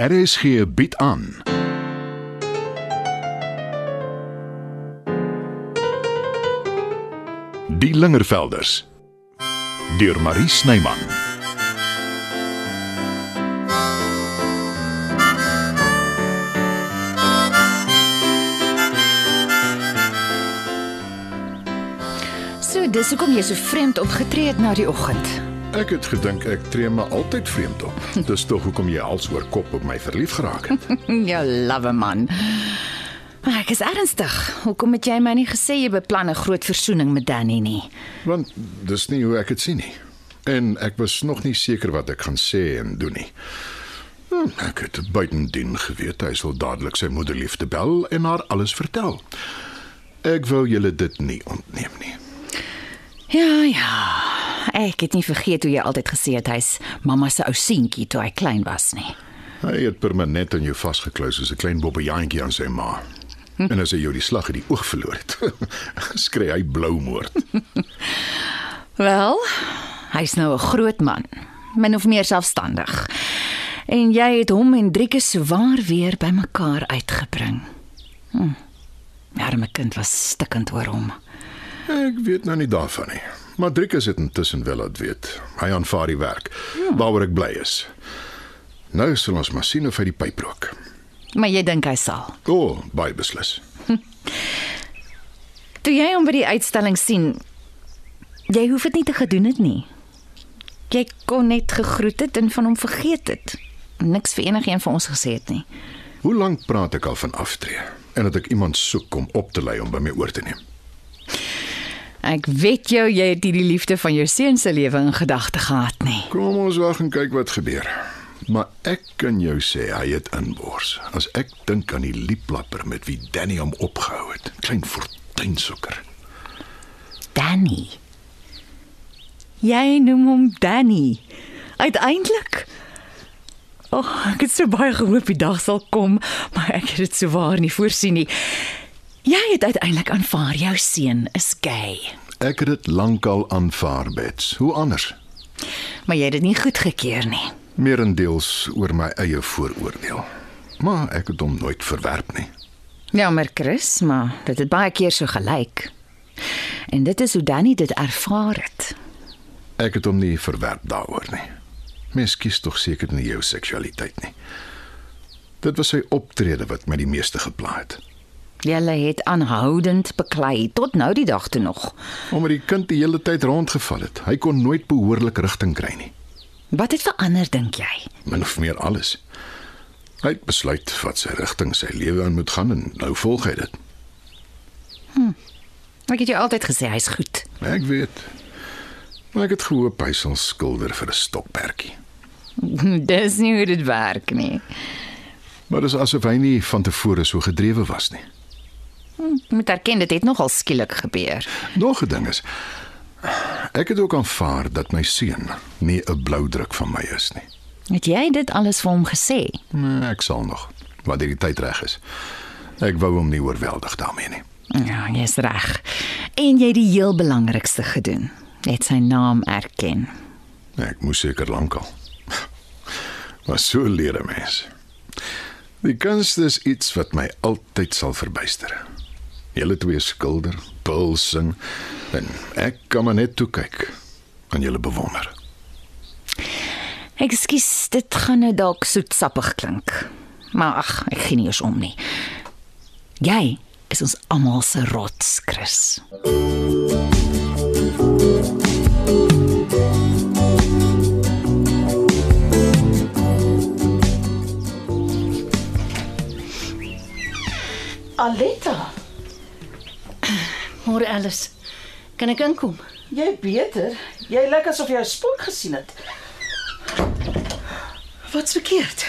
RSG bied aan. Die Lingervelders deur Marie Snyman. So, dis hoekom jy so vreemd opgetree het na die oggend. Ek het gedink ek tree maar altyd vreemd op. Dis tog hoekom jy als oor kop op my verlief geraak het. Jou love man. Maar ek is ernstig. Hoekom het jy my nie gesê jy beplan 'n groot versoening met Danny nie? Want dis nie hoe ek dit sien nie. En ek was nog nie seker wat ek gaan sê en doen nie. Hm, Ek het buitendien geweet hy sal dadelik sy moederliefde bel en haar alles vertel. Ek wou julle dit nie ontneem nie. Ja, ja. Ek het nie vergeet hoe jy altyd gesê het hy's mamma se ou seentjie toe hy klein was nie. Hy het permanent aan jou vasgeklou soos 'n klein bobbejaantjie aan sy ma. En as hy jou die slag uit die oog verloor het, skree hy blou moord. Wel, hy's nou 'n groot man, min of meer selfstandig. En jy het hom en Drieke swaar weer bymekaar uitgebring. Hm. Arme kind was stikkend oor hom. Ek weet nou nie daarvan nie. Maar Driekus het intussen wel laat weet. Hy aanvaar die werk waaroor ek bly is. Nou sal ons maar sien of hy die pyp rook. Maar jy dink hy sal. O, oh, baie beslis. Toe jy hom by die uitstalling sien, jy hoef dit nie te gedoen het nie. Jy kon net gegroet het en van hom vergeet het. Niks vir enigiemand van ons gesê het nie. Hoe lank praat ek al van aftree en dat ek iemand soek om op te lei om by my oor te neem? Ek weet jou jy het hierdie liefde van jou seun se lewe in gedagte gehad nie. Kom ons wag en kyk wat gebeur. Maar ek kan jou sê hy het inbors. As ek dink aan die lieplapper met wie Danny hom opgehou het, klein fortuinsoeker. Danny. Jy noem hom Danny. Uiteindelik. O, oh, ek het so baie gehoop die dag sal kom, maar ek het dit so waar nie voorsien nie. Jy het uiteindelik aanvaar jou seun is gay. Ek het dit lankal aanvaar, Bets. Hoe anders? Maar jy het dit nie goedgekeur nie. Meerendeels oor my eie vooroordeel. Maar ek het hom nooit verwerp nie. Jammer Chris, maar dit het baie keer so gelyk. En dit is hoe Danny dit ervaar het. Ek het hom nie verwerp daaroor nie. Mens kies tog seker nie jou seksualiteit nie. Dit was sy optrede wat my die meeste gepla het. Julle het aanhoudend beklei tot nou die dag toe nog. Omdat die kind die hele tyd rondgeval het. Hy kon nooit behoorlik rigting kry nie. Wat het verander dink jy? Min of meer alles. Hy het besluit wat sy rigting sy lewe aan moet gaan en nou volg hy dit. Ek het jou altyd gesê hy's goed. Ek weet. Maar ek het gehoop hy sal skilder vir 'n stokperdjie. Dis nie hoe dit werk nie. Maar dis asof hy nie van tevore so gedrewe was nie. Jy moet erken dit het nogal skielik gebeur. Nog 'n ding is ek het ook aanvaar dat my seun nie 'n bloudruk van my is nie. Het jy dit alles vir hom gesê? Nee, ek sal nog wanneer die tyd reg is. Ek wou hom nie oorweldig daarmee nie. Ja, jy's reg. En jy het die heel belangrikste gedoen. Net sy naam erken. Ek moes seker lankal. Maar so leer 'n mens. Die kunst is iets wat my altyd sal verbuister. Julle twee skilder, bul sing en ek kan maar net toe kyk en julle bewonder. Ekskuus, dit gaan nou dalk soetsappig klink. Maar ag, ek gee nie eens om nie. Jy is ons almal se rots, Chris. Aletta, Môre Alice. Kan ek inkom? jy beter. Jy lyk asof jy 'n spook gesien het. Wat's verkeerd?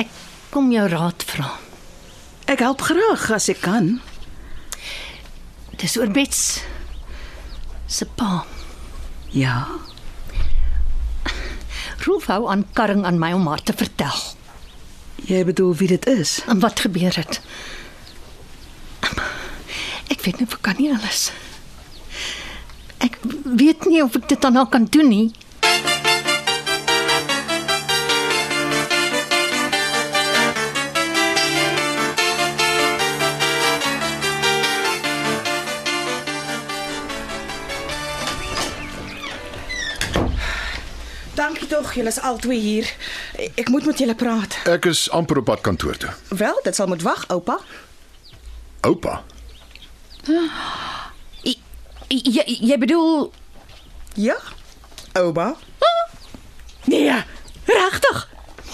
Ek kom jou raad vra. Ek help graag as ek kan. Dis oor Bets se pa. Ja. Rolf hou aan karring aan my om haar te vertel. Jy bedoel wie dit is? En wat gebeur het? weet nie of ek kan nie alles. Ek weet nie of ek dit aan haar kan doen nie. Dankie tog, julle is albei hier. Ek moet met julle praat. Ek is amper op pad kantoor toe. Wel, dit sal moet wag, oupa. Oupa. Jy, jy, jy bedoel Ja. Oupa. nee, regtig?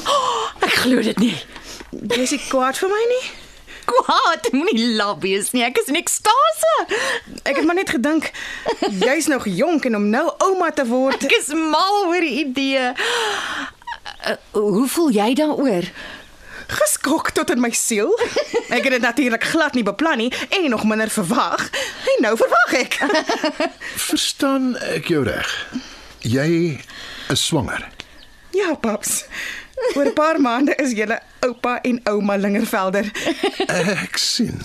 Oh, ek glo dit nie. Jy's nie kwaad vir my nie. Kwaad, moenie laf wees nie. Ek is in ekstase. Ek het maar net gedink jy's nog jonk en om nou ouma te word. Ek is mal oor die idee. Uh, hoe voel jy daaroor? Geskok tot in my siel. Ek het dit natuurlik glad nie beplan nie en nog minder verwag. En nou verwag ek. verstaan ek jou reg? Jy is swanger. Ja, paps. Oor 'n paar maande is julle oupa en ouma Lingervelder. Ek sien.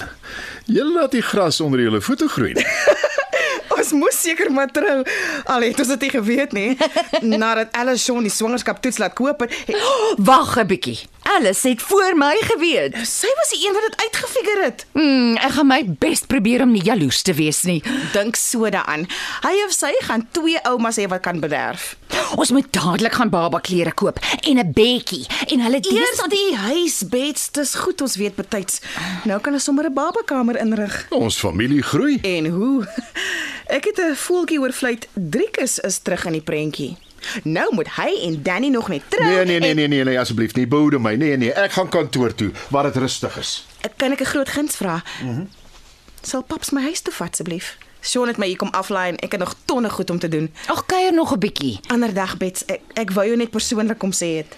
Jy laat die gras onder julle voete groei. nie. Ons moes seker maar trou. Al het ons dit nie geweet nie. Nadat Alice Shaun die swangerskap toets laat koop het, het Wag 'n bietjie. Alice het voor my geweet. sy was die een wat dit uitgefigure het. Hmm, ek gaan my bes probeer om nie jaloers te wees nie. Dink so daaraan. Hy of sy gaan twee oumas hê wat kan bederf. Ons moet dadelik gaan baba klere koop en 'n bedjie en hulle Eers die huisbeds, dis goed ons weet betyds. Nou kan ons sommer 'n babakamer inrig. Ons familie groei. En hoe? Ek het 'n voeltjie oorvluit. Driekus is terug in die prentjie. Nou moet hy en Danny nog net trou. Nee nee nee en- nee nee, nee asseblief nie boude my. Nee nee, ek gaan kantoor toe waar dit rustig is. Kan ek 'n groot guns vra? Mhm. Mm Sal paps my huis toe vat asseblief? Sean het my hier kom aflaai en ek het nog tonne goed om te doen. Ag kuier nog 'n bietjie. Ander dag bets, ek ek wou jou net persoonlik kom sê het.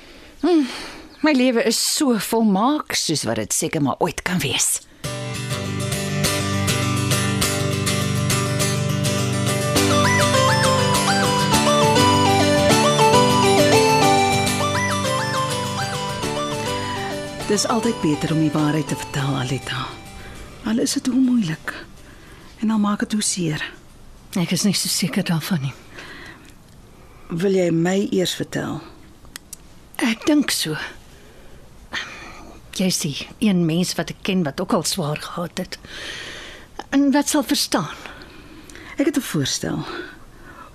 My lewe is so volmaak soos wat dit seker maar ooit kan wees. Dis altyd beter om die waarheid te vertel, Alita. Al is dit hoe moeilik. En al maak dit hoe seer. Ek is nie so seker daarvan nie. Wil jy my eers vertel? Ek dink so. Jy sien, een mens wat ek ken wat ook al swaar gehad het. En wat sal verstaan? Ek het 'n voorstel.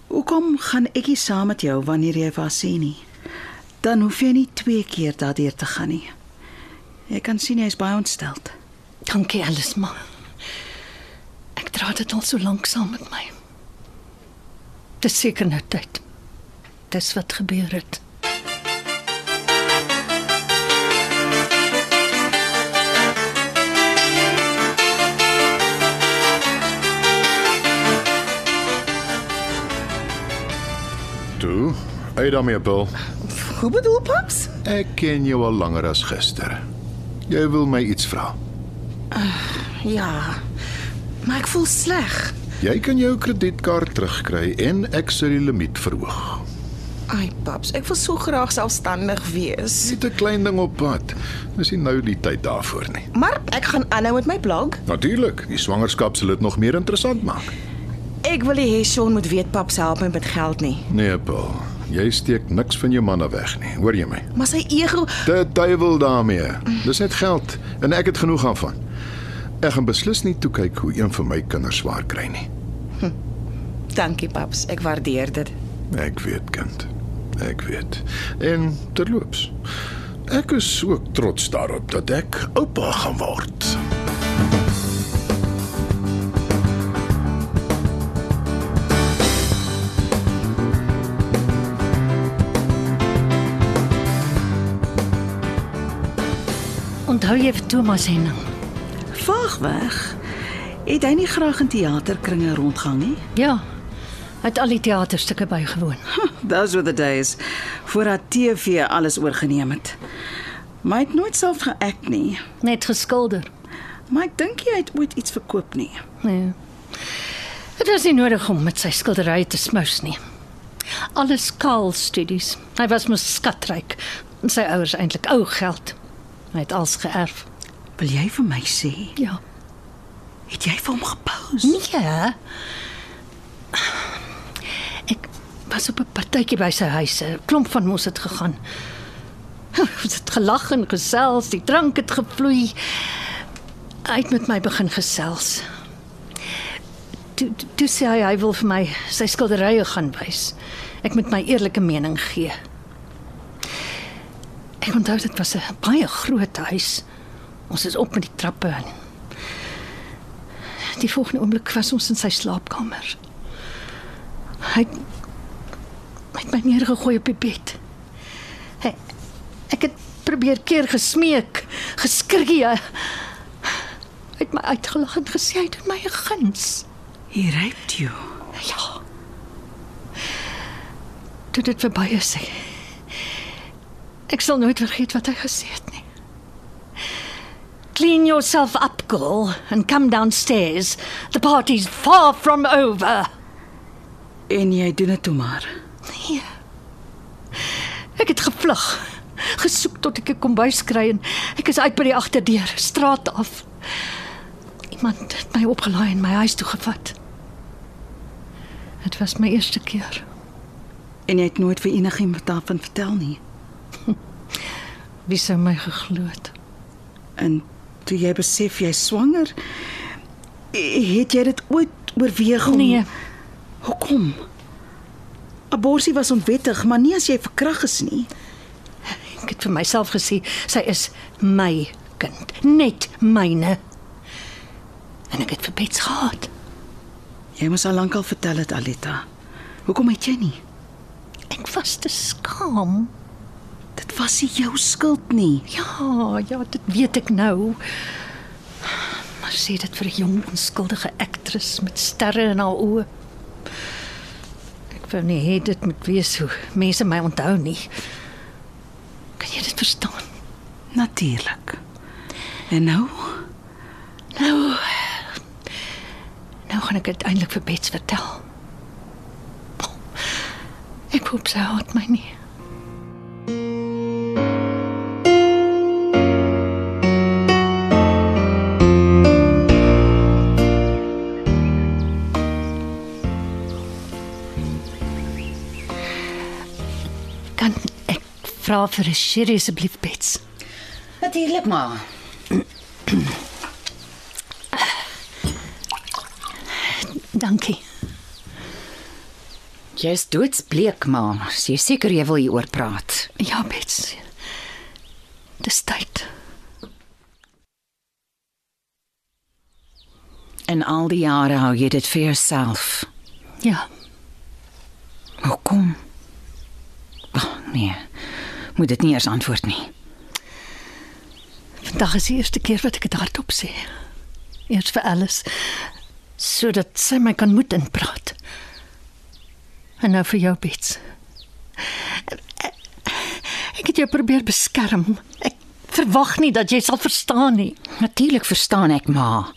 Hoekom gaan ek nie saam met jou wanneer jy haar sê nie? Dan hoef jy nie twee keer daardeur te gaan nie. Jy kan sien hy is baie ontsteld. Dankie alles maar. Ek dra dit al so lank saam met my. Dis seker nou tyd. Dis wat gebeur het. Toe, uit daarmee, Paul. Hoe bedoel paps? Ek ken jou al langer as gister. Jy wil my iets vra. Ja. Maar ek voel sleg. Jy kan jou kredietkaart terugkry en ek sal die limiet verhoog. Ai paps, ek wil so graag selfstandig wees. Net 'n klein ding op pad. Dis nie nou die tyd daarvoor nie. Maar ek gaan aanhou met my blog. Natuurlik, die swangerskap sal dit nog meer interessant maak. Ek wil hê Sean moet weet paps help my met geld nie. Nee, Paul. Jy steek niks van jou manne weg nie. Hoor jy my? Maar sy ego, Te duiwel daarmee. Dis net geld en ek het genoeg daarvan. Ek gaan beslis nie toe kyk hoe een van my kinders swaar kry nie. dankie paps, ek waardeer dit. Ek weet, kind. Ek weet. En terloops, ek is ook trots daarop dat ek oupa gaan word. Onthou jy vir Thomas Henning? Vaag weg. Het hy nie graag in teaterkringe rondgang nie? Ja. Hy het al die teaterstukke bygewoon. Those were the days voor haar TV alles oorgeneem het. Maar hy het nooit self geact nie. Net geskilder. Maar ek dink hy het ooit iets verkoop nie. Nee. Dit was nie nodig om met sy skilderye te smous nie. Alles kaal studies. Hy was mos skatryk. Sy ouers eintlik ou geld. Hy het alles geërf. Wil jy vir my sê, Ja. het jy vir hom gepose? Nee. Ek was op 'n partytjie by sy huis. 'n Klomp van ons het gegaan. Ons het gelag en gesels, die drank het gevloei. Hy het met my begin gesels. Toe toe sê hy hy wil vir my sy skilderye gaan wys. Ek moet my eerlike mening gee. Ek onthou dit was 'n baie groot huis. Ons is op met die trappe in. Die volgende oomblik was ons in sy slaapkamer. Hy het my neergegooi op die bed. Hy ek het probeer keer gesmeek, geskree. Hy het my uitgelag en gesê hy doen my 'n guns. He raped you. Ja. Toe dit verby is. Ek, sal nooit vergeet wat hy gesê het nie. Clean yourself up, girl, and come downstairs. The party's far from over. En jy doen dit toe maar. Nee. Ek het gevlug, gesoek tot ek 'n kombuis kry en ek is uit by die agterdeur, straat af. Iemand het my opgelaai en my huis toe gevat. Dit was my eerste keer. En jy het nooit vir enigiemand daarvan vertel nie. Wie sou my geglo het? En toe jy besef jy's swanger, het jy dit ooit oorweeg om Nee, Hoekom? Aborsie was onwettig, maar nie as jy verkrag is nie. ek het vir myself gesê sy is my kind, net myne. En ek het vir Bets gehad. Jy moes al lankal vertel het Alita. Hoekom het jy nie? Ek was te skaam. Dit was nie jou skuld nie. Ja, ja, dit weet ek nou. Maar sê dit vir 'n jong onskuldige aktris met sterre in haar oë. Ek wou nie hê dit moet wees hoe mense my onthou nie. Kan jy dit verstaan? Natuurlik. En nou? Nou nou gaan ek uiteindelik vir Bets vertel. Ek hoop sy haat my nie. Vra vir 'n sherry asseblief Bets? Natuurlik maar. Dankie. Jy's doodsbleek, ma. Jy seker jy wil hieroor praat. Ja, Bets. Dis tyd. En al die jare hou jy dit vir jouself. Ja, Hoekom? Oh, nee. Moet dit nie eers antwoord nie. vandag is die eerste keer wat ek dit hardop sê. Eers vir Alice sodat sy my kan moed inpraat. En nou vir jou, Bets. Ek het jou probeer beskerm. Ek verwag nie dat jy sal verstaan nie. Natuurlik verstaan ek, ma.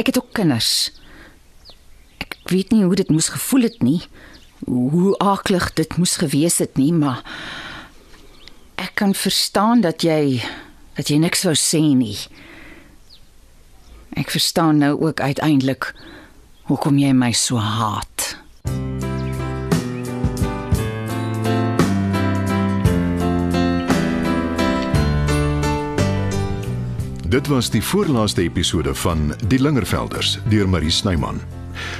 Ek het ook kinders. Ek weet nie hoe dit moes gevoel het nie. Hoe aaklig dit moes gewees het nie, maar ek kan verstaan dat jy dat jy niks wou sê nie. Ek verstaan nou ook uiteindelik hoekom jy my so haat. Dit was die voorlaaste episode van Die Lingervelders deur Marie Snyman.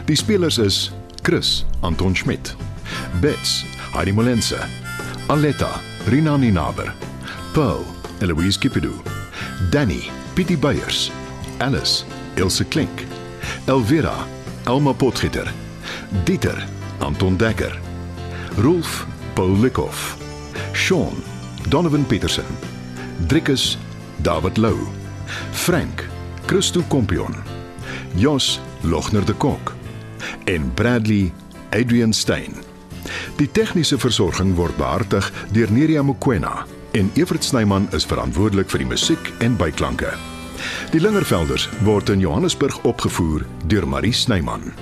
Die spelers is Chris Anton Schmidt, Bets Heidi Molense, Aletta Rina Ninaber, Pearl Eloise Kipidu, Danny Pietie Beyers, Alice Ilse Klink, Elvira Elma Potgieter, Dieter Anton Dekker, Rolf Paul Likhoff, Sean Donovan Petersen, Driekus David Lou, Frank Christo Kompion, Jos Logner de Kok en Bradley Adrian Stein. Die tegniese versorging word behartig deur Neriya Mkwena en Evert Snyman is verantwoordelik vir die musiek en byklanke. Die Lingervelders word in Johannesburg opgevoer deur Marie Snyman.